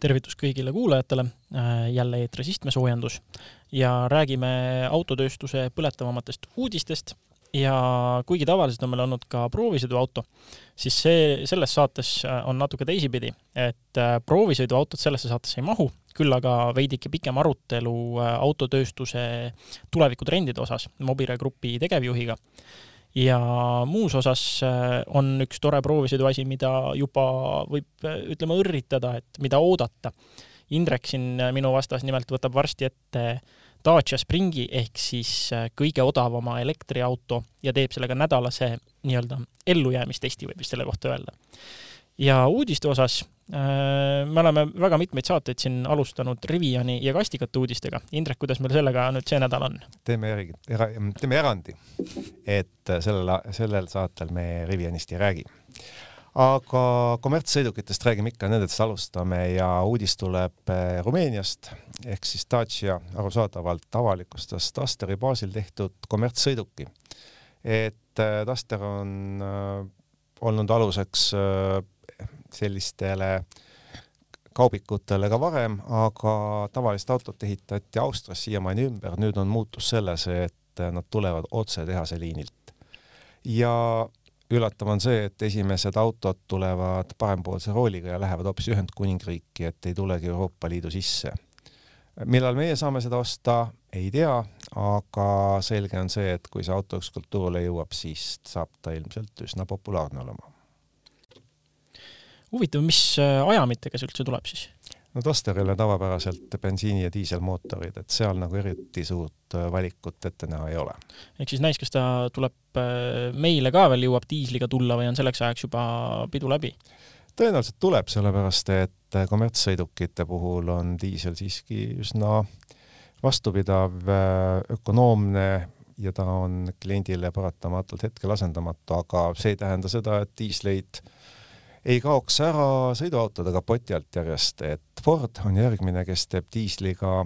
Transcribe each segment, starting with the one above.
tervitus kõigile kuulajatele, jälle eetris istmesoojendus ja räägime autotööstuse põletavamatest uudistest. Ja kuigi tavaliselt on meil olnud ka proovisõiduauto, siis see, selles saates on natuke teisipidi, et proovisõiduautod sellesse saatesse ei mahu, küll aga veidike pikem arutelu autotööstuse tulevikutrendide osas Mobire Grupi tegevjuhiga ja muus osas äh, on üks tore proovisõidu asi, mida juba võib, äh, ütleme, õrritada, et mida oodata. Indrek siin äh, minu vastas nimelt võtab varsti ette Dacia Springi ehk siis kõige odavama elektriauto ja teeb sellega nädalase nii-öelda ellujäämistesti, võib vist selle kohta öelda. Ja uudiste osas Äh, me oleme väga mitmeid saateid siin alustanud Riviani ja kastikate uudistega. Indrek, kuidas meil sellega nüüd see nädal on? teeme era, teeme erandi, et sellel, sellel saatel me Rivianist ei räägi. aga kommertssõidukitest räägime ikka, nendest alustame ja uudis tuleb äh, Rumeeniast ehk siis Dacia arusaadavalt avalikustas Dusteri baasil tehtud kommertssõiduki. et äh, Duster on olnud aluseks sellistele kaubikutele ka varem, aga tavalist autot ehitati Austrias siiamaani ümber, nüüd on muutus selles, et nad tulevad otse tehase liinilt. ja üllatav on see, et esimesed autod tulevad parempoolse rooliga ja lähevad hoopis Ühendkuningriiki, et ei tulegi Euroopa Liidu sisse. millal meie saame seda osta, ei tea, aga selge on see, et kui see auto ükskord turule jõuab, siis saab ta ilmselt üsna populaarne olema huvitav, mis äh, ajamitega see üldse tuleb siis? no Dusterile tavapäraselt bensiini- ja diiselmootorid, et seal nagu eriti suurt äh, valikut ette näha ei ole. ehk siis näis, kas ta tuleb äh, meile ka veel, jõuab diisliga tulla või on selleks ajaks juba pidu läbi? tõenäoliselt tuleb, sellepärast et kommertssõidukite puhul on diisel siiski üsna vastupidav, ökonoomne ja ta on kliendile paratamatult hetkel asendamatu, aga see ei tähenda seda, et diisleid äh, ei kaoks ära sõiduautode kapoti alt järjest, et Ford on järgmine, kes teeb diisliga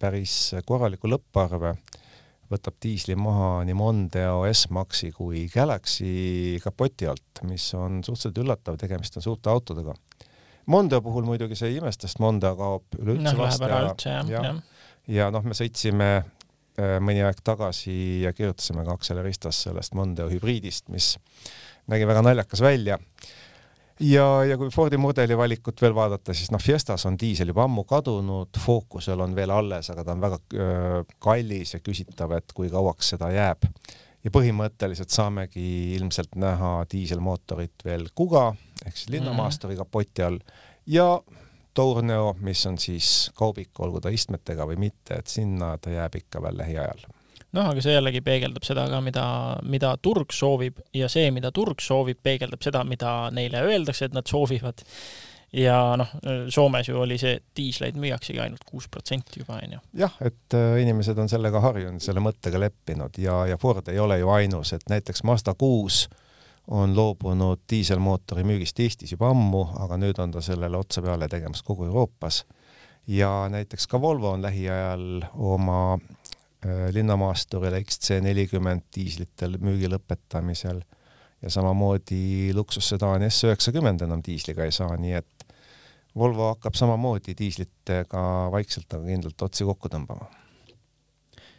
päris korraliku lõpparve, võtab diisli maha nii Mondeo S-Maxi kui Galaxy kapoti alt, mis on suhteliselt üllatav, tegemist on suurte autodega. Mondeo puhul muidugi see ei imesta, sest Mondeo kaob üleüldse no, vast ära. ja, ja, ja. ja noh, me sõitsime äh, mõni aeg tagasi ja kirjutasime ka Aksel Ristas sellest Mondeo hübriidist, mis nägi väga naljakas välja ja, ja kui Fordi mudeli valikut veel vaadata, siis noh, Fiestas on diisel juba ammu kadunud, Focusel on veel alles, aga ta on väga öö, kallis ja küsitav, et kui kauaks seda jääb. ja põhimõtteliselt saamegi ilmselt näha diiselmootorit veel Kuga ehk siis linnamaasturi mhm. kapoti all ja Tourneo, mis on siis kaubik, olgu ta istmetega või mitte, et sinna ta jääb ikka veel lähiajal noh, aga see jällegi peegeldab seda ka, mida, mida turg soovib ja see, mida turg soovib, peegeldab seda, mida neile öeldakse, et nad soovivad. ja noh, Soomes ju oli see, et diisleid müüaksegi ainult kuus protsenti juba, onju. jah, et äh, inimesed on sellega harjunud, selle mõttega leppinud ja, ja Ford ei ole ju ainus, et näiteks Mazda kuus on loobunud diiselmootori müügist Eestis juba ammu, aga nüüd on ta sellele otsa peale tegemas kogu Euroopas ja näiteks ka Volvo on lähiajal oma linnamaasturile XC40 diislitel müügi lõpetamisel ja samamoodi luksussedaan S90 enam diisliga ei saa, nii et Volvo hakkab samamoodi diislitega vaikselt aga kindlalt otsi kokku tõmbama.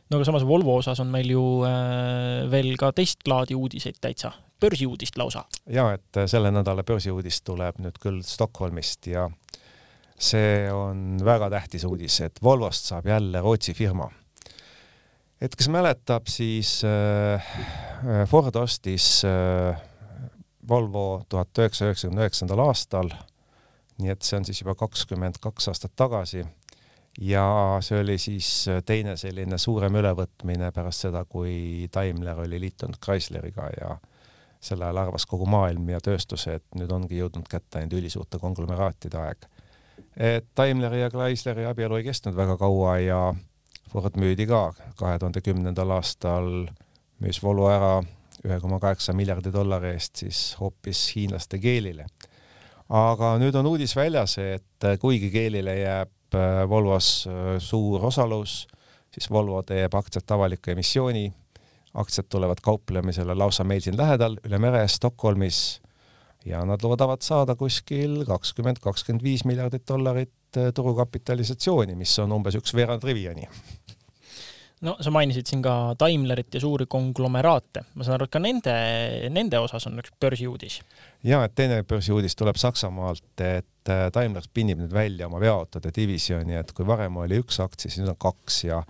no aga samas Volvo osas on meil ju äh, veel ka teist laadi uudiseid täitsa, börsiuudist lausa. ja et selle nädala börsiuudis tuleb nüüd küll Stockholmist ja see on väga tähtis uudis, et Volvost saab jälle Rootsi firma et kes mäletab, siis äh, Ford ostis äh, Volvo tuhat üheksasaja üheksakümne üheksandal aastal, nii et see on siis juba kakskümmend kaks aastat tagasi ja see oli siis teine selline suurem ülevõtmine pärast seda, kui Daimler oli liitunud Chrysleriga ja sel ajal arvas kogu maailm ja tööstus, et nüüd ongi jõudnud kätte ainult ülisuurte konglomeraatide aeg. et Daimleri ja Chrysleri abielu ei kestnud väga kaua ja Ford müüdi ka. kahe tuhande kümnendal aastal, müüs Volvo ära ühe koma kaheksa miljardi dollari eest siis hoopis hiinlaste Geelile. aga nüüd on uudis väljas, et kuigi Geelile jääb äh, Volvos äh, suur osalus, siis Volvo teeb aktsiate avaliku emissiooni, aktsiad tulevad kauplemisele lausa meil siin lähedal, üle mere Stockholmis. Ja nad loodavad saada kuskil kakskümmend, kakskümmend viis miljardit dollarit turukapitalisatsiooni, mis on umbes üks veerand Riviani no sa mainisid siin ka Daimlerit ja suuri konglomeraate, ma saan aru, et ka nende, nende osas on üks börsiuudis. ja, et teine börsiuudis tuleb Saksamaalt, et äh, Daimler pinnib nüüd välja oma veoautode divisjoni, et kui varem oli üks aktsia, siis nüüd on kaks ja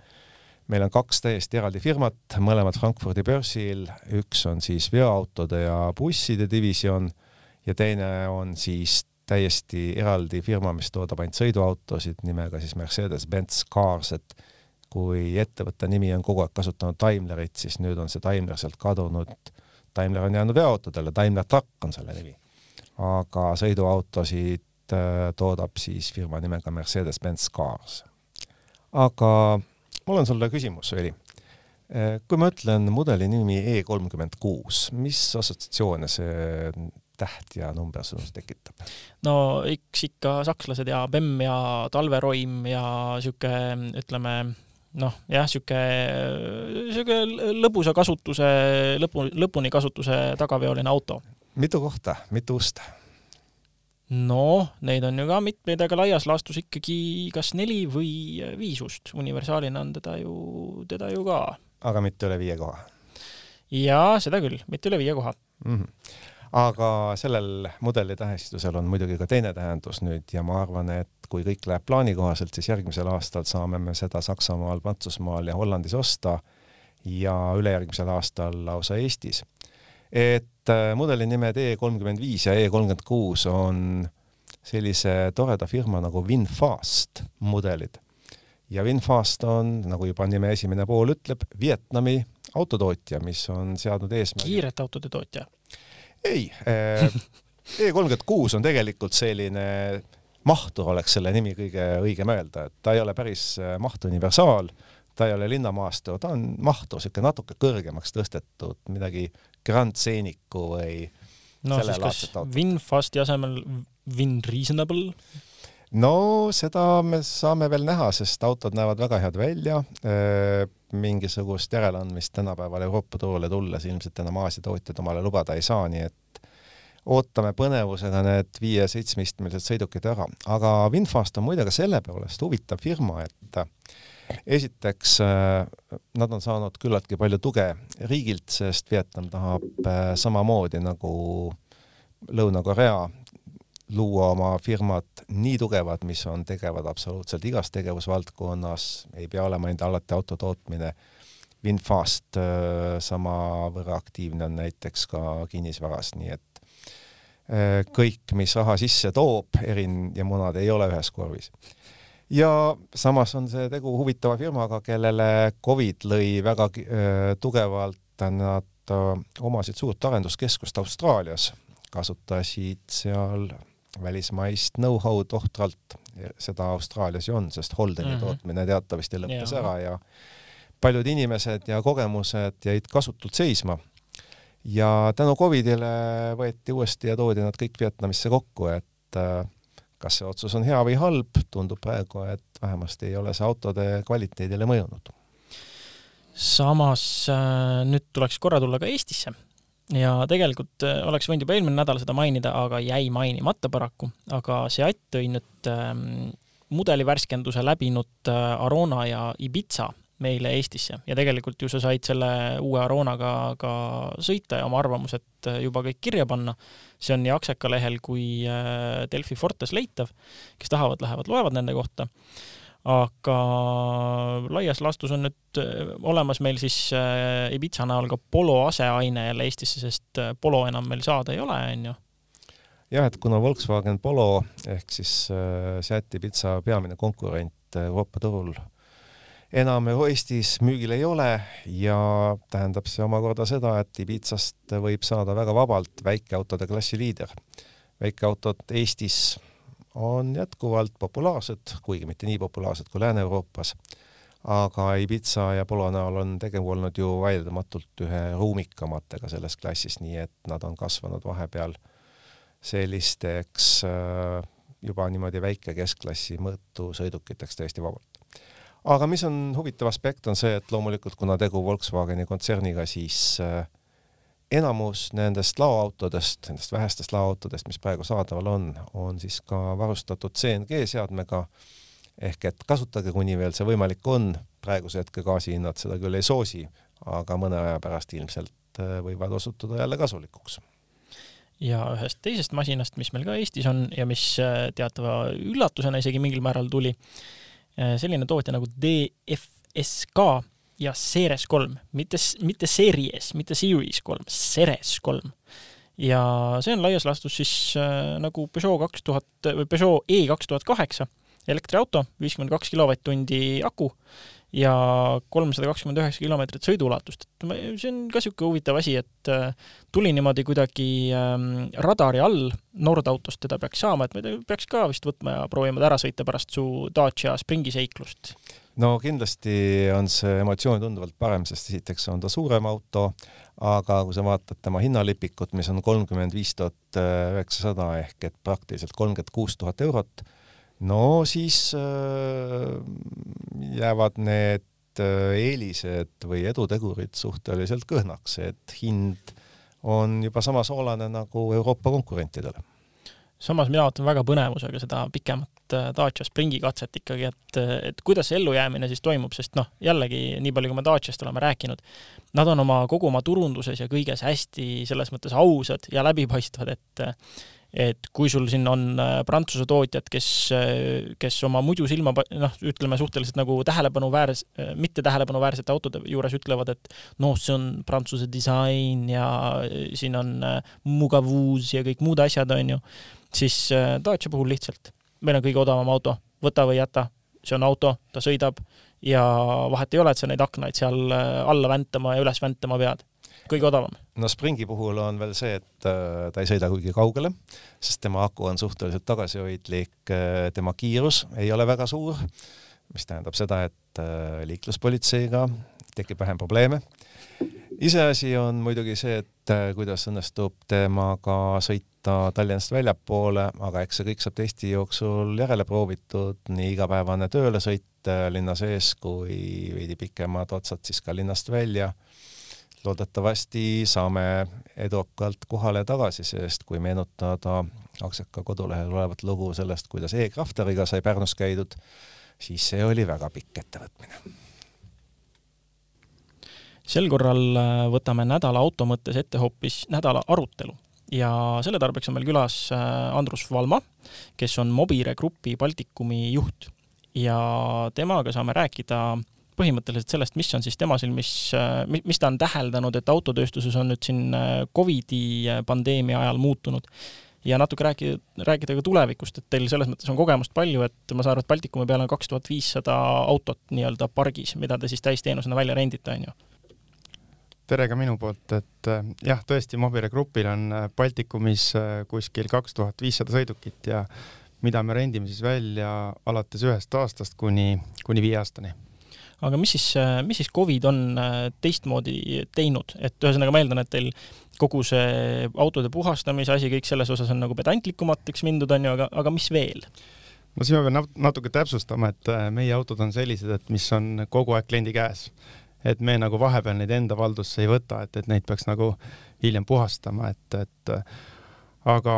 meil on kaks täiesti eraldi firmat, mõlemad Frankfurdi börsil, üks on siis veoautode ja busside divisjon ja teine on siis täiesti eraldi firma, mis toodab ainult sõiduautosid nimega siis Mercedes-Benz Cars, et kui ettevõtte nimi on kogu aeg kasutanud Daimlerit, siis nüüd on see Daimler sealt kadunud. Daimler on jäänud veoautodele, Daimler Truck on selle nimi. aga sõiduautosid äh, toodab siis firma nimega Mercedes-Benz Cars. aga mul on sulle küsimus, Veli. Äh, kui ma ütlen mudeli nimi E kolmkümmend kuus, mis assotsiatsioone see täht ja number sinus tekitab? no eks ikka sakslased ja Bemm ja talveroim ja sihuke, ütleme noh, jah, sihuke, sihuke lõbusa kasutuse, lõpu, lõpuni kasutuse tagaveoline auto. mitu kohta, mitu ust? noh, neid on ju ka mitmeid, aga laias laastus ikkagi kas neli või viis ust. universaalina on teda ju, teda ju ka. aga mitte üle viie koha? jaa, seda küll, mitte üle viie koha mm. -hmm aga sellel mudeli tähistusel on muidugi ka teine tähendus nüüd ja ma arvan, et kui kõik läheb plaani kohaselt, siis järgmisel aastal saame me seda Saksamaal, Prantsusmaal ja Hollandis osta ja ülejärgmisel aastal lausa Eestis. et äh, mudeli nimed E kolmkümmend viis ja E kolmkümmend kuus on sellise toreda firma nagu Winfast mudelid. ja Winfast on, nagu juba nime esimene pool ütleb, Vietnami autotootja, mis on seadnud eesmärgi. kiirete autode tootja ei äh, E kolmkümmend kuus on tegelikult selline mahtur oleks selle nimi kõige õigem öelda, et ta ei ole päris äh, maht universaal, ta ei ole linnamaastur, ta on mahtur, niisugune natuke kõrgemaks tõstetud, midagi Grand Scenicu või no siis kas Winfasti asemel Win Reasonable? no seda me saame veel näha, sest autod näevad väga head välja. Äh, mingisugust järeleandmist tänapäeval Euroopa turule tulles ilmselt enam Aasia tootjad omale lubada ei saa, nii et ootame põnevusega need viie-seitsmeistmelised sõidukid ära, aga Winfast on muide ka selle poolest huvitav firma, et esiteks nad on saanud küllaltki palju tuge riigilt, sest Vietnam tahab äh, samamoodi nagu Lõuna-Korea luua oma firmad nii tugevad, mis on tegevad absoluutselt igas tegevusvaldkonnas, ei pea olema ainult alati auto tootmine. Winfast äh, samavõrra aktiivne on näiteks ka kinnisvaras, nii et äh, kõik, mis raha sisse toob, erin ja munad ei ole ühes korvis. ja samas on see tegu huvitava firmaga, kellele Covid lõi väga äh, tugevalt, nad omasid suurt arenduskeskust Austraalias, kasutasid seal välismaist know-how'd ohtralt, seda Austraalias ju on, sest Holdeni mm -hmm. tootmine teatavasti lõppes ja. ära ja paljud inimesed ja kogemused jäid kasutult seisma. ja tänu Covidile võeti uuesti ja toodi nad kõik Vietnamisse kokku, et äh, kas see otsus on hea või halb, tundub praegu, et vähemasti ei ole see autode kvaliteedile mõjunud. samas äh, nüüd tuleks korra tulla ka Eestisse ja tegelikult äh, oleks võinud juba eelmine nädal seda mainida, aga jäi mainimata paraku, aga Seat tõi nüüd ähm, mudeli värskenduse läbinud äh, Arona ja Ibiza meile Eestisse. Ja tegelikult ju sa said selle uue Aronaga ka sõita ja oma arvamused äh, juba kõik kirja panna. see on nii Akseka lehel kui Delfi Fortes leitav, kes tahavad, lähevad, loevad nende kohta aga laias laastus on nüüd äh, olemas meil siis äh, Ibiza näol ka Polo aseaine jälle Eestisse, sest äh, Polo enam meil saada ei ole, onju. jah, et kuna Volkswagen Polo ehk siis Seat Ibiza peamine konkurent Euroopa turul enam Eestis müügil ei ole ja tähendab see omakorda seda, et Ibizast võib saada väga vabalt väikeautode klassi liider. väikeautod Eestis on jätkuvalt populaarsed, kuigi mitte nii populaarsed kui Lääne-Euroopas. aga Ibiza ja Polo näol on tegu olnud ju vaieldamatult ühe ruumikamatega selles klassis, nii et nad on kasvanud vahepeal sellisteks äh, juba niimoodi väike keskklassi mõõtu sõidukiteks täiesti vabalt. aga mis on huvitav aspekt, on see, et loomulikult kuna tegu Volkswageni kontserniga, siis äh, enamus nendest laoautodest, nendest vähestest laoautodest, mis praegu saadaval on, on siis ka varustatud CNG seadmega ehk et kasutage, kuni veel see võimalik on, praeguse hetke gaasihinnad seda küll ei soosi, aga mõne aja pärast ilmselt äh, võivad osutuda jälle kasulikuks. ja ühest teisest masinast, mis meil ka Eestis on ja mis äh, teatava üllatusena isegi mingil määral tuli, äh, selline tootja nagu DFSK ja Ceres kolm, mitte, mitte Series, mitte Series kolm, Ceres kolm. ja see on laias laastus siis äh, nagu Peugeot kaks tuhat või Peugeot E kaks tuhat kaheksa elektriauto, viiskümmend kaks kilovatt-tundi aku ja kolmsada kakskümmend üheksa kilomeetrit sõiduulatust, et see on ka niisugune huvitav asi, et äh, tuli niimoodi kuidagi ähm, radari all, Nordautost teda peaks saama, et me peaks ka vist võtma ja proovima ta ära sõita pärast su Dacia Springi seiklust no kindlasti on see emotsioon tunduvalt parem, sest esiteks on ta suurem auto, aga kui sa vaatad tema hinnalipikut, mis on kolmkümmend viis tuhat üheksasada ehk et praktiliselt kolmkümmend kuus tuhat eurot, no siis äh, jäävad need äh, eelised või edutegurid suhteliselt kõhnaks, et hind on juba sama soolane nagu Euroopa konkurentidele. Samas mina ootan väga põnevusega seda pikemat Dacia Springi katset ikkagi, et, et kuidas see ellujäämine siis toimub, sest noh, jällegi nii palju, kui me Daciast oleme rääkinud, nad on oma kogu oma turunduses ja kõiges hästi selles mõttes ausad ja läbipaistvad, et et kui sul siin on äh, Prantsuse tootjad, kes, äh, kes oma muidu silma, noh, ütleme suhteliselt nagu tähelepanuväärse, mitte tähelepanuväärsete autode juures ütlevad, et noh, see on Prantsuse disain ja siin on mugavus ja kõik muud asjad, on ju siis äh, Dacia puhul lihtsalt, meil on kõige odavam auto, võta või jäta, see on auto, ta sõidab ja vahet ei ole, et sa neid aknaid seal äh, alla väntama ja üles väntama pead. kõige odavam. no Springi puhul on veel see, et äh, ta ei sõida kuigi kaugele, sest tema aku on suhteliselt tagasihoidlik, tema kiirus ei ole väga suur, mis tähendab seda, et liikluspolitseiga tekib vähem probleeme iseasi on muidugi see, et äh, kuidas õnnestub temaga sõita Tallinnast väljapoole, aga eks see kõik saab testi jooksul järele proovitud, nii igapäevane töölesõit äh, linna sees kui veidi pikemad otsad siis ka linnast välja. loodetavasti saame edukalt kohale tagasi, sest kui meenutada Aksaka kodulehel olevat lugu sellest, kuidas e-Crafteriga sai Pärnus käidud, siis see oli väga pikk ettevõtmine sel korral äh, võtame nädala auto mõttes ette hoopis nädala arutelu. Ja selle tarbeks on meil külas äh, Andrus Valma, kes on Mobire Grupi Baltikumi juht. Ja temaga saame rääkida põhimõtteliselt sellest, mis on siis tema silmis, äh, mis ta on täheldanud, et autotööstuses on nüüd siin Covidi pandeemia ajal muutunud. Ja natuke rääkida, rääkida ka tulevikust, et teil selles mõttes on kogemust palju, et ma saan aru, et Baltikumi peal on kaks tuhat viissada autot nii-öelda pargis, mida te siis täisteenusena välja rendite, on ju? Tere ka minu poolt, et äh, jah, tõesti, Mobile Grupil on äh, Baltikumis äh, kuskil kaks tuhat viissada sõidukit ja mida me rendime siis välja alates ühest aastast kuni, kuni viie aastani. aga mis siis, mis siis Covid on teistmoodi teinud, et ühesõnaga ma eeldan, et teil kogu see autode puhastamise asi, kõik selles osas on nagu pedantlikumateks mindud, on ju, aga, aga mis veel? no siin ma pean natuke täpsustama, et meie autod on sellised, et mis on kogu aeg kliendi käes et me nagu vahepeal neid enda valdusse ei võta, et, et neid peaks nagu hiljem puhastama, et, et aga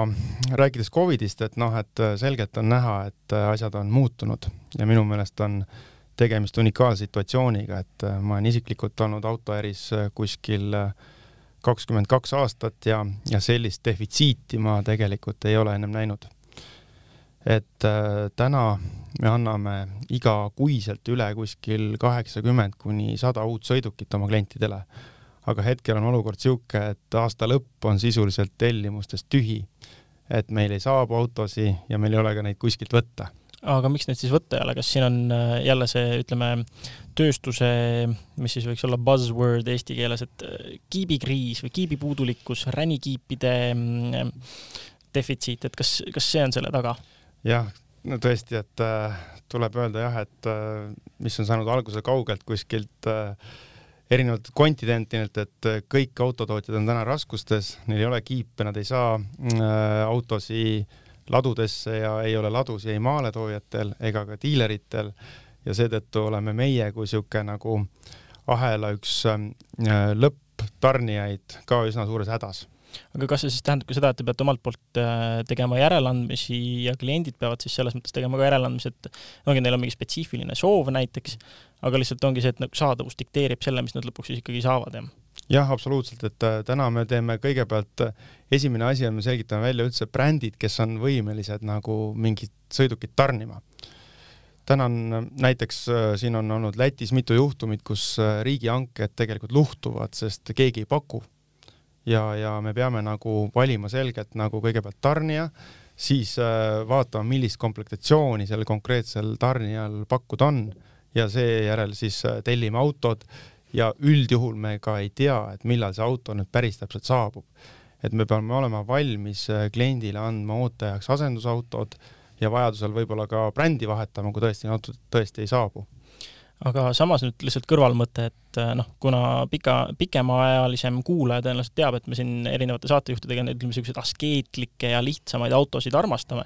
rääkides Covidist, et noh, et selgelt on näha, et asjad on muutunud ja minu meelest on tegemist unikaalse situatsiooniga, et ma olen isiklikult olnud autoäris kuskil kakskümmend kaks aastat ja, ja sellist defitsiiti ma tegelikult ei ole ennem näinud. Et äh, täna me anname igakuiselt üle kuskil kaheksakümmend kuni sada uut sõidukit oma klientidele. aga hetkel on olukord niisugune, et aasta lõpp on sisuliselt tellimustest tühi. et meil ei saabu autosid ja meil ei ole ka neid kuskilt võtta. aga miks neid siis võtta ei ole, kas siin on äh, jälle see, ütleme, tööstuse, mis siis võiks olla buzzword eesti keeles, et äh, kiibikriis või kiibipuudulikkus, ränikiipide mm, defitsiit, et kas, kas see on selle taga? jah, no tõesti, et äh, tuleb öelda jah, et äh, mis on saanud alguse kaugelt kuskilt äh, erinevatelt kontinentidelt, et äh, kõik autotootjad on täna raskustes, neil ei ole kiipe, nad ei saa äh, autosid ladudesse ja ei ole ladusid ei maaletoojatel ega ka diileritel. Ja seetõttu oleme meie kui niisugune nagu ahela üks äh, lõpp tarnijaid ka üsna suures hädas aga kas see siis tähendab ka seda, et te peate omalt poolt äh, tegema järeleandmisi ja kliendid peavad siis selles mõttes tegema ka järeleandmisi, et ongi, neil on mingi spetsiifiline soov näiteks, aga lihtsalt ongi see, et nagu saadavus dikteerib selle, mis nad lõpuks siis ikkagi saavad, jah? jah, absoluutselt, et äh, täna me teeme kõigepealt, äh, esimene asi on, me selgitame välja üldse brändid, kes on võimelised nagu mingit sõidukit tarnima. täna on näiteks, siin on olnud Lätis mitu juhtumit, kus riigihanked tegelikult luhtuvad, sest keegi ei paku ja, ja me peame nagu valima selgelt nagu kõigepealt tarnija, siis äh, vaatama, millist komplektatsiooni sellel konkreetsel tarnijal pakkuda on ja seejärel siis äh, tellime autod ja üldjuhul me ka ei tea, et millal see auto nüüd päris täpselt saabub. et me peame olema valmis äh, kliendile andma ooteajaks asendusautod ja vajadusel võib-olla ka brändi vahetama, kui tõesti autod tõesti ei saabu aga samas nüüd lihtsalt kõrvalmõte, et äh, noh, kuna pika, pikemaajalisem kuulaja tõenäoliselt teab, et me siin erinevate saatejuhtidega ütleme, niisuguseid askeetlikke ja lihtsamaid autosid armastame,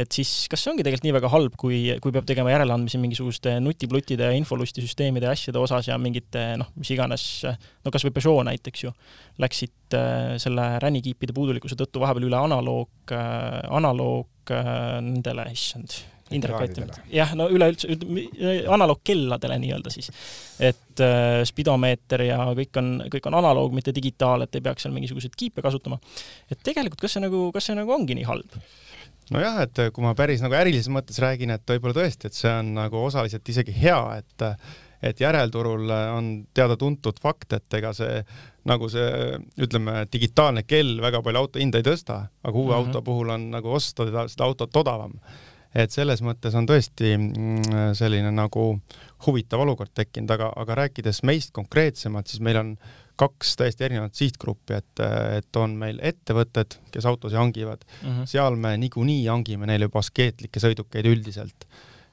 et siis kas see ongi tegelikult nii väga halb, kui, kui peab tegema järeleandmisi mingisuguste nutipluttide ja infolustisüsteemide ja asjade osas ja mingite noh, mis iganes, no kas või Peugeot näiteks ju, läksid äh, selle ränikiipide puudulikkuse tõttu vahepeal üle analoog äh,, analoog nendele, issand Indrek Vatt, jah, no üleüldse analoogkelladele nii-öelda siis. et äh, spidomeeter ja kõik on, kõik on analoog, mitte digitaal, et ei peaks seal mingisuguseid kiipe kasutama. et tegelikult, kas see nagu, kas see nagu ongi nii halb? nojah, et kui ma päris nagu ärilises mõttes räägin, et võib-olla tõesti, et see on nagu osaliselt isegi hea, et et järelturul on teada-tuntud fakt, et ega see nagu see, ütleme, digitaalne kell väga palju auto hinda ei tõsta, aga uue mm -hmm. auto puhul on nagu osta seda, seda autot odavam et selles mõttes on tõesti mm, selline nagu huvitav olukord tekkinud, aga, aga rääkides meist konkreetsemalt, siis meil on kaks täiesti erinevat sihtgruppi, et, et on meil ettevõtted, kes autosid hangivad mm, -hmm. seal me niikuinii hangime neile juba askeetlikke sõidukeid üldiselt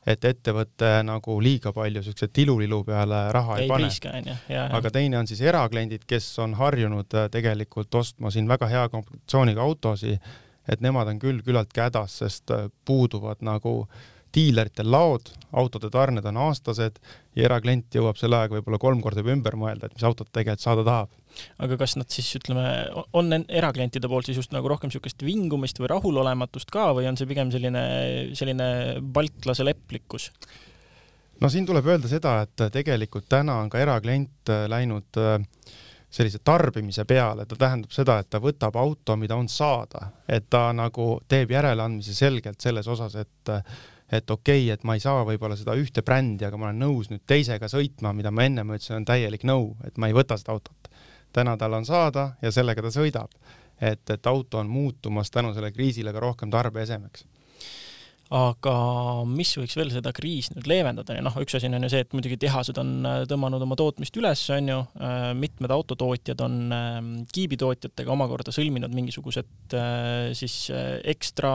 et ettevõte nagu liiga palju siukse tilulilu peale raha ei, ei pane. aga teine on siis erakliendid, kes on harjunud äh, tegelikult ostma siin väga hea komplektsiooniga autosid et nemad on küll küllaltki hädas, sest äh, puuduvad nagu diileritel laod, autode tarned on aastased ja eraklient jõuab selle ajaga võib-olla kolm korda juba ümber mõelda, et mis autot tegelikult saada tahab. aga kas nad siis ütleme, on eraklientide poolt siis just nagu rohkem niisugust vingumist või rahulolematust ka või on see pigem selline, selline baltlase leplikkus? no siin tuleb öelda seda, et tegelikult täna on ka eraklient äh, läinud äh, sellise tarbimise peale, ta tähendab seda, et ta võtab auto, mida on saada, et ta nagu teeb järeleandmise selgelt selles osas, et et okei okay,, et ma ei saa võib-olla seda ühte brändi, aga ma olen nõus nüüd teisega sõitma, mida ma ennem ütlesin, on täielik no,, et ma ei võta seda autot. täna tal on saada ja sellega ta sõidab. et, et auto on muutumas tänu sellele kriisile ka rohkem tarbeesemeks aga mis võiks veel seda kriisi nüüd leevendada? Ja noh, üks asi on ju see, et muidugi tehased on äh, tõmmanud oma tootmist üles, on ju, äh, mitmed autotootjad on ähm, kiibitootjatega omakorda sõlminud mingisugused äh, siis ekstra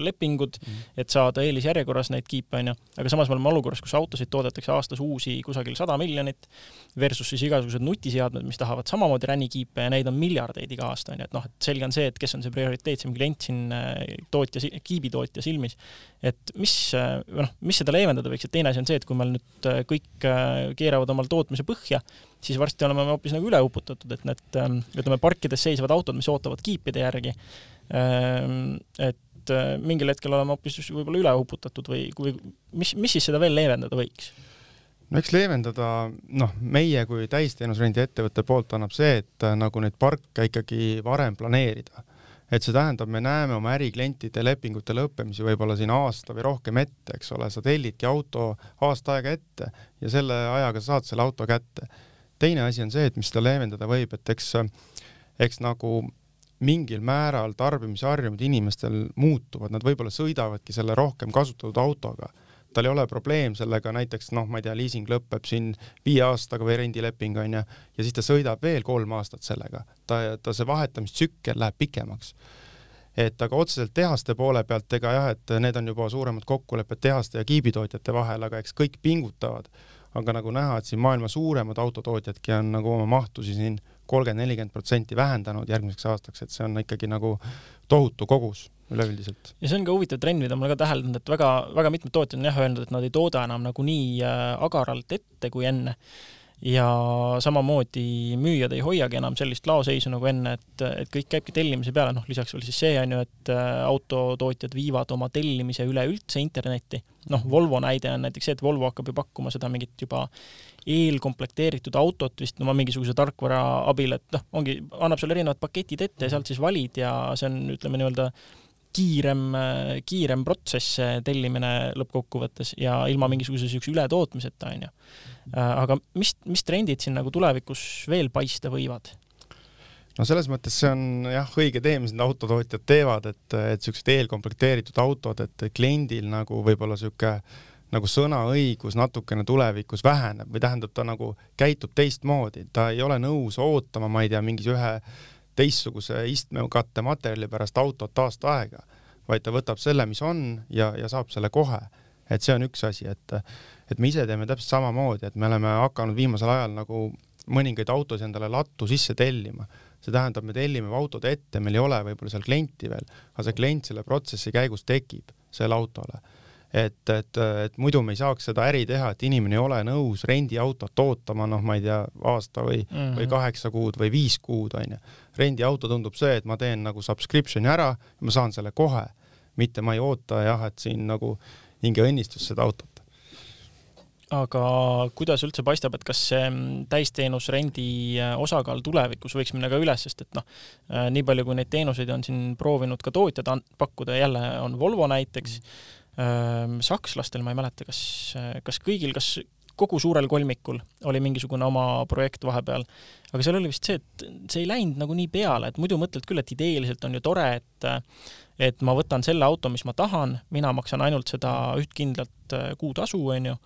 lepingud mm., et saada eelisjärjekorras neid kiipe, on ju, aga samas me oleme olukorras, kus autosid toodetakse aastas uusi kusagil sada miljonit versus siis igasugused nutiseadmed, mis tahavad samamoodi ränikiipe ja neid on miljardeid iga aasta, on ju, et noh, et selge on see, et kes on see prioriteetsem klient siin tootja, kiibitootja silmis. et mis, noh, mis seda leevendada võiks, et teine asi on see, et kui meil nüüd äh, kõik äh, keeravad omal tootmise põhja, siis varsti oleme me hoopis nagu üle uputatud, et need ähm, ütleme, parkides seisvad autod, mis ootavad kiipide järgi, ähm, et äh, mingil hetkel oleme hoopis võib-olla üle uputatud või, või mis, mis siis seda veel leevendada võiks? no eks leevendada, noh, meie kui täisteenusrendi ettevõtte poolt annab see, et nagu neid parke ikkagi varem planeerida et see tähendab, me näeme oma äriklientide lepingute lõppemisi võib-olla siin aasta või rohkem ette, eks ole, sa tellidki auto aasta aega ette ja selle ajaga saad selle auto kätte. teine asi on see, et mis seda leevendada võib, et eks, eks nagu mingil määral tarbimisharjumused inimestel muutuvad, nad võib-olla sõidavadki selle rohkem kasutatud autoga tal ei ole probleem sellega, näiteks noh, ma ei tea, liising lõpeb siin viie aastaga või rendileping on ju, ja siis ta sõidab veel kolm aastat sellega, ta, ta see vahetamistsükkel läheb pikemaks. et aga otseselt tehaste poole pealt, ega jah, et need on juba suuremad kokkulepped tehaste ja kiibitootjate vahel, aga eks kõik pingutavad. aga nagu näha, et siin maailma suuremad autotootjadki on nagu oma mahtusi siin kolmkümmend, nelikümmend protsenti vähendanud järgmiseks aastaks, et see on ikkagi nagu tohutu kogus üleüldiselt. ja see on ka huvitav trend, mida ma olen ka täheldanud, et väga, väga mitmed tootjad on jah öelnud, et nad ei tooda enam nagu nii äh, agaralt ette kui enne ja samamoodi müüjad ei hoiagi enam sellist laoseisu nagu enne, et, et kõik käibki tellimise peale, noh lisaks veel siis see on ju, et äh, autotootjad viivad oma tellimise üleüldse internetti. noh, Volvo näide on näiteks see, et Volvo hakkab ju pakkuma seda mingit juba eelkomplekteeritud autot vist oma no, mingisuguse tarkvara abil, et noh, ongi, annab sulle erinevad paketid ette ja sealt siis valid ja see on, ütleme nii-öelda kiirem, kiirem protsess, see tellimine lõppkokkuvõttes ja ilma mingisuguse niisuguse ületootmiseta, on ju. aga mis, mis trendid siin nagu tulevikus veel paista võivad? no selles mõttes see on jah, õige tee, mis need autotootjad teevad, et, et niisugused eelkomplekteeritud autod, et kliendil nagu võib-olla niisugune nagu sõnaõigus natukene tulevikus väheneb või tähendab, ta nagu käitub teistmoodi, ta ei ole nõus ootama, ma ei tea, mingis ühe teistsuguse istmekatte materjali pärast autot aasta aega, vaid ta võtab selle, mis on ja, ja saab selle kohe. et see on üks asi, et, et me ise teeme täpselt samamoodi, et me oleme hakanud viimasel ajal nagu mõningaid autosid endale lattu sisse tellima. see tähendab, me tellime autod ette, meil ei ole võib-olla seal klienti veel, aga see klient selle protsessi käigus tekib selle autole et, et, et muidu me ei saaks seda äri teha, et inimene ei ole nõus rendiautot ootama, noh, ma ei tea, aasta või mm, -hmm. või kaheksa kuud või viis kuud, onju. rendiauto tundub see, et ma teen nagu subscription'i ära ja ma saan selle kohe, mitte ma ei oota jah, et siin nagu hinge õnnistus seda autot aga kuidas üldse paistab, et kas see täisteenusrendi äh, osakaal tulevikus võiks minna ka üles, sest et noh, äh, nii palju kui neid teenuseid on siin proovinud ka tootjad pakkuda, jälle on Volvo näiteks mm, -hmm sakslastel ma ei mäleta, kas, kas kõigil, kas kogu suurel kolmikul oli mingisugune oma projekt vahepeal, aga seal oli vist see, et see ei läinud nagu nii peale, et muidu mõtled küll, et ideeliselt on ju tore, et et ma võtan selle auto, mis ma tahan, mina maksan ainult seda üht kindlat kuutasu, onju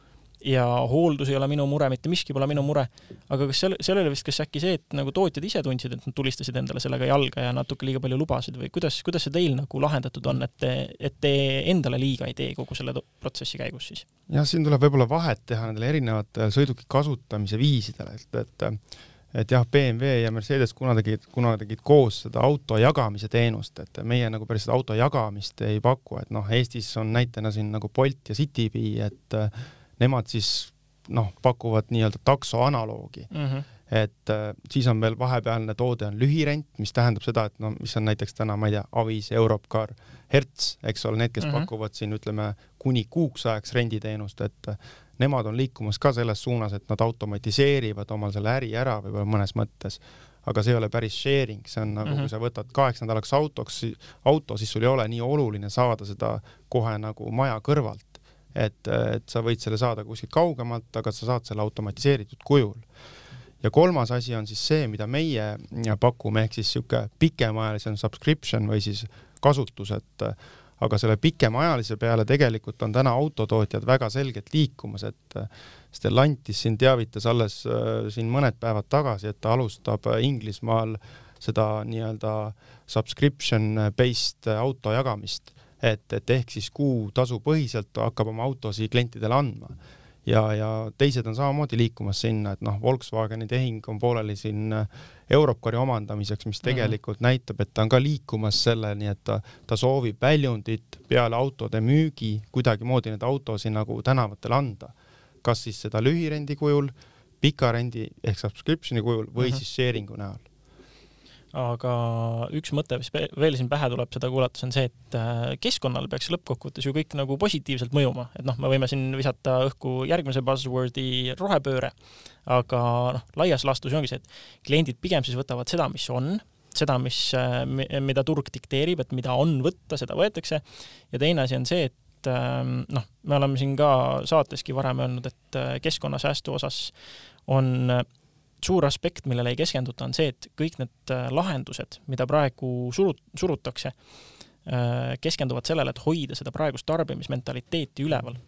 ja hooldus ei ole minu mure, mitte miski pole minu mure. aga kas seal, seal oli vist kas äkki see, et nagu tootjad ise tundsid, et nad tulistasid endale sellega jalga ja natuke liiga palju lubasid või kuidas, kuidas see teil nagu lahendatud on, et te, et te endale liiga ei tee kogu selle protsessi käigus siis? jah, siin tuleb võib-olla vahet teha nendel erinevatel sõiduki kasutamise viisidel, et, et et jah, BMW ja Mercedes kuna tegid, kuna tegid koos seda auto jagamise teenust, et meie nagu päris seda auto jagamist ei paku, et noh, Eestis on näitena siin nagu Bolt ja Citybee, et nemad siis noh, pakuvad nii-öelda takso analoogi mm. -hmm. et äh, siis on veel vahepealne toode on lühirent, mis tähendab seda, et no mis on näiteks täna, ma ei tea, Avis, Europcar, Hertz, eks ole, need, kes mm -hmm. pakuvad siin ütleme kuni kuuks ajaks renditeenust, et äh, nemad on liikumas ka selles suunas, et nad automatiseerivad omal selle äri ära võib-olla mõnes mõttes aga see ei ole päris sharing, see on nagu mm, -hmm. kui sa võtad kaheks nädalaks autoks, auto, siis sul ei ole nii oluline saada seda kohe nagu maja kõrvalt et, et sa võid selle saada kuskilt kaugemalt, aga sa saad selle automatiseeritud kujul. ja kolmas asi on siis see, mida meie pakume, ehk siis niisugune pikemaajalisem subscription või siis kasutus, et aga selle pikemaajalise peale tegelikult on täna autotootjad väga selgelt liikumas, et Stellantis siin teavitas alles siin mõned päevad tagasi, et ta alustab Inglismaal seda nii-öelda subscription based auto jagamist et, et ehk siis kuutasu põhiselt hakkab oma autosid klientidele andma. ja, ja teised on samamoodi liikumas sinna, et noh, Volkswageni tehing on pooleli siin Europcari omandamiseks, mis mhm. tegelikult mm -hmm. näitab, et ta on ka liikumas selleni, et ta, ta soovib väljundit peale autode müügi kuidagimoodi neid autosid nagu tänavatele anda. kas siis seda lühirendi kujul, pika rendi ehk subscription'i kujul või mm -hmm. siis sharing'u näol aga üks mõte, mis veel siin pähe tuleb seda kuulates, on see, et äh, keskkonnale peaks lõppkokkuvõttes ju kõik nagu positiivselt mõjuma, et noh, me võime siin visata õhku järgmise buzzword'i rohepööre, aga noh, laias laastus ongi see, et kliendid pigem siis võtavad seda, mis on, seda, mis, äh, mida turg dikteerib, et mida on võtta, seda võetakse, ja teine asi on see, et ähm, noh, me oleme siin ka saateski varem öelnud, et äh, keskkonnasäästu osas on suur aspekt, millele ei keskenduta, on see, et kõik need äh, lahendused, mida praegu surut-, surutakse, äh, keskenduvad sellele, et hoida seda praegust tarbimismentaliteeti üleval.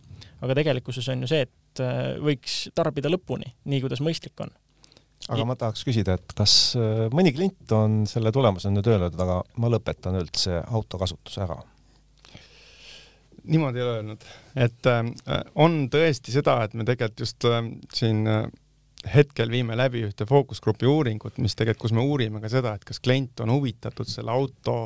aga tegelikkuses on ju see, et äh, võiks tarbida lõpuni, nii kuidas mõistlik on. aga ma tahaks küsida, et kas mõni klient on selle tulemusena nüüd öelnud, et aga ma lõpetan üldse autokasutuse ära? niimoodi ei ole öelnud, et äh, on tõesti seda, et me tegelikult just äh, siin äh, hetkel viime läbi ühte fookusgrupi uuringut, mis tegelikult, kus me uurime ka seda, et kas klient on huvitatud selle auto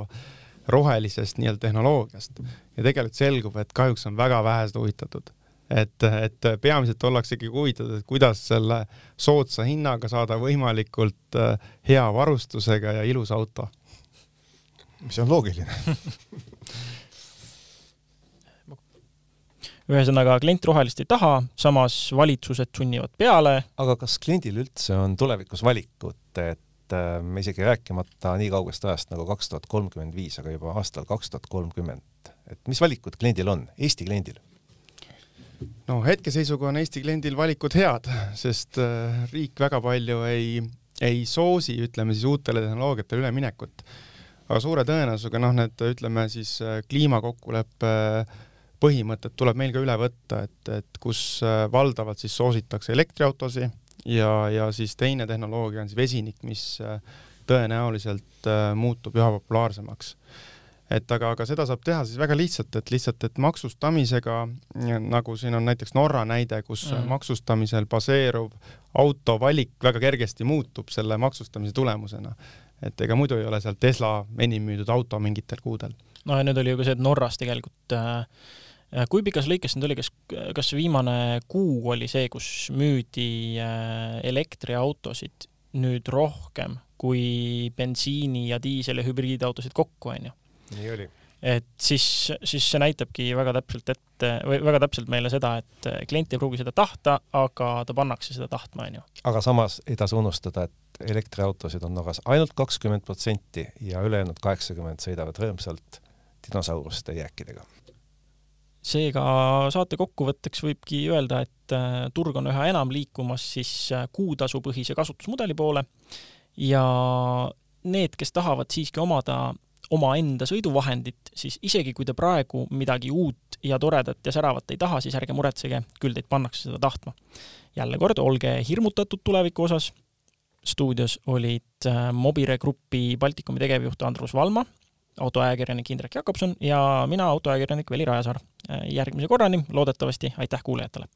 rohelisest nii-öelda tehnoloogiast ja tegelikult selgub, et kahjuks on väga vähesed huvitatud. et, et peamiselt ollakse ikkagi huvitatud, et kuidas selle soodsa hinnaga saada võimalikult äh, hea varustusega ja ilus auto. mis on loogiline ühesõnaga, klient rohelist ei taha, samas valitsused sunnivad peale. aga kas kliendil üldse on tulevikus valikut, et äh, me isegi rääkimata nii kaugest ajast nagu kaks tuhat kolmkümmend viis, aga juba aastal kaks tuhat kolmkümmend, et mis valikud kliendil on, Eesti kliendil? no hetkeseisuga on Eesti kliendil valikud head, sest äh, riik väga palju ei, ei soosi, ütleme siis uutele tehnoloogiatele üleminekut. aga suure tõenäosusega noh, need ütleme siis äh, kliimakokkuleppe põhimõtted tuleb meil ka üle võtta, et, et kus äh, valdavalt siis soositakse elektriautosid ja, ja siis teine tehnoloogia on siis vesinik, mis tõenäoliselt muutub üha populaarsemaks et aga, aga seda saab teha siis väga lihtsalt, et lihtsalt, et maksustamisega, nagu siin on näiteks Norra näide, kus mm. maksustamisel baseeruv auto valik väga kergesti muutub selle maksustamise tulemusena. et ega muidu ei ole seal Tesla enim müüdud auto mingitel kuudel. no ja nüüd oli ju ka see, et Norras tegelikult äh, kui pikas lõikes nüüd oli, kas, kas viimane kuu oli see, kus müüdi äh, elektriautosid nüüd rohkem kui bensiini ja diisel- ja hübriidautosid kokku, onju? nii oli. et siis, siis see näitabki väga täpselt ette või väga täpselt meile seda, et klient ei pruugi seda tahta, aga ta pannakse seda tahtma, onju. aga samas ei tasu unustada, et elektriautosid on Norras ainult kakskümmend protsenti ja ülejäänud kaheksakümmend sõidavad rõõmsalt dinosauruste jääkidega seega saate kokkuvõtteks võibki öelda, et äh, turg on üha enam liikumas siis äh, kuutasupõhise kasutusmudeli poole ja need, kes tahavad siiski omada omaenda sõiduvahendit, siis isegi kui te praegu midagi uut ja toredat ja säravat ei taha, siis ärge muretsege, küll teid pannakse seda tahtma. jälle kord, olge hirmutatud tuleviku osas. stuudios olid äh, Mobire Grupi Baltikumi tegevjuht Andrus Valma, autoajakirjanik Indrek Jakobson ja mina, autoajakirjanik Veli Rajasaar. Järgmise korrani, loodetavasti, aitäh kuulajatele!